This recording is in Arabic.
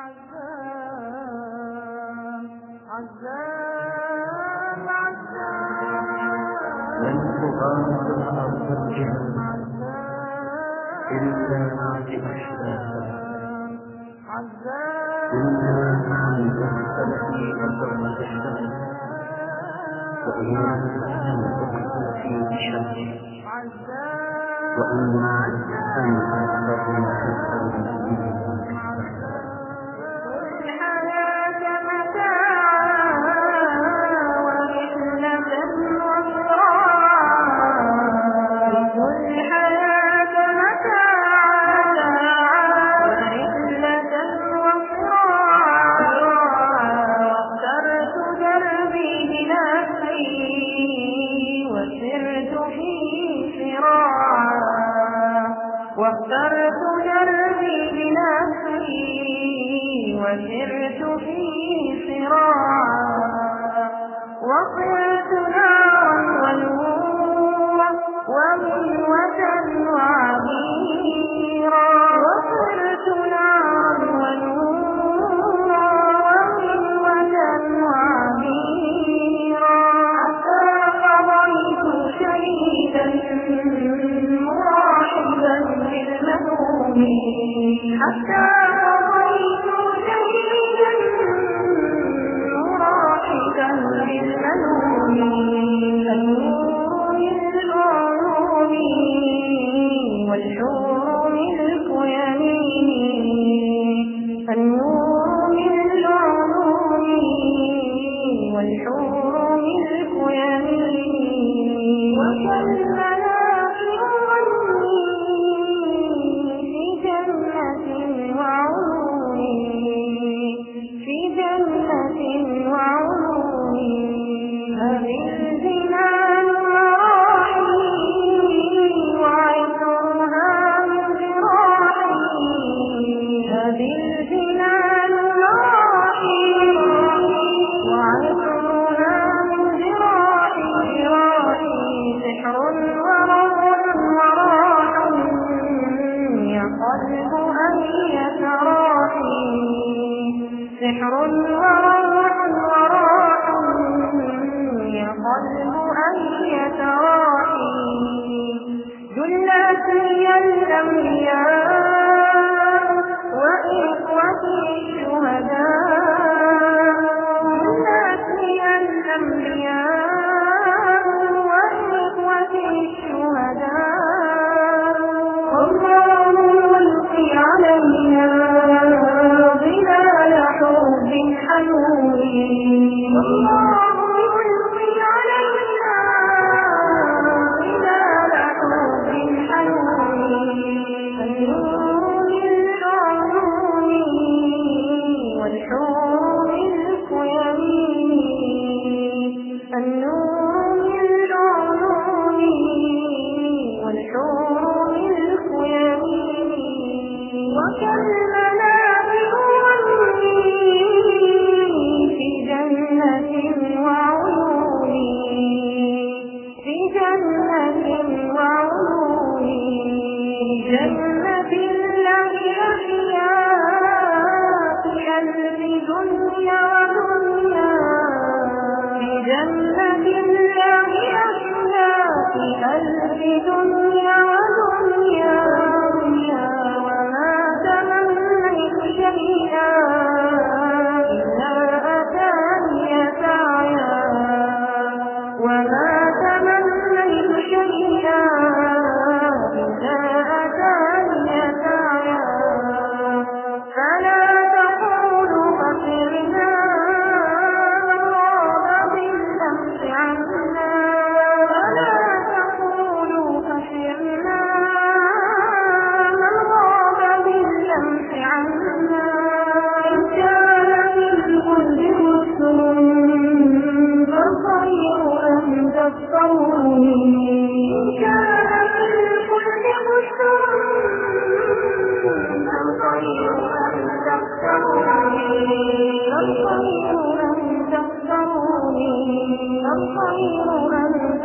عزام عزام لن تغادر أرض الجهل إلا واخترت دربي بنفسي وسرت فيه صراعا وصرت نارا ونورا ومنوة وعبيرا وصرت نارا ونورا ومنوة وعبيرا حتى قضيت شهيدا حتى قضيت شهيدا مراحبا بالمذموم وكالملاك في جنة وعيون. في جنة جنة ألف دنيا ودنيا في جنة الله أحياء في ألف دنيا الخير أن أن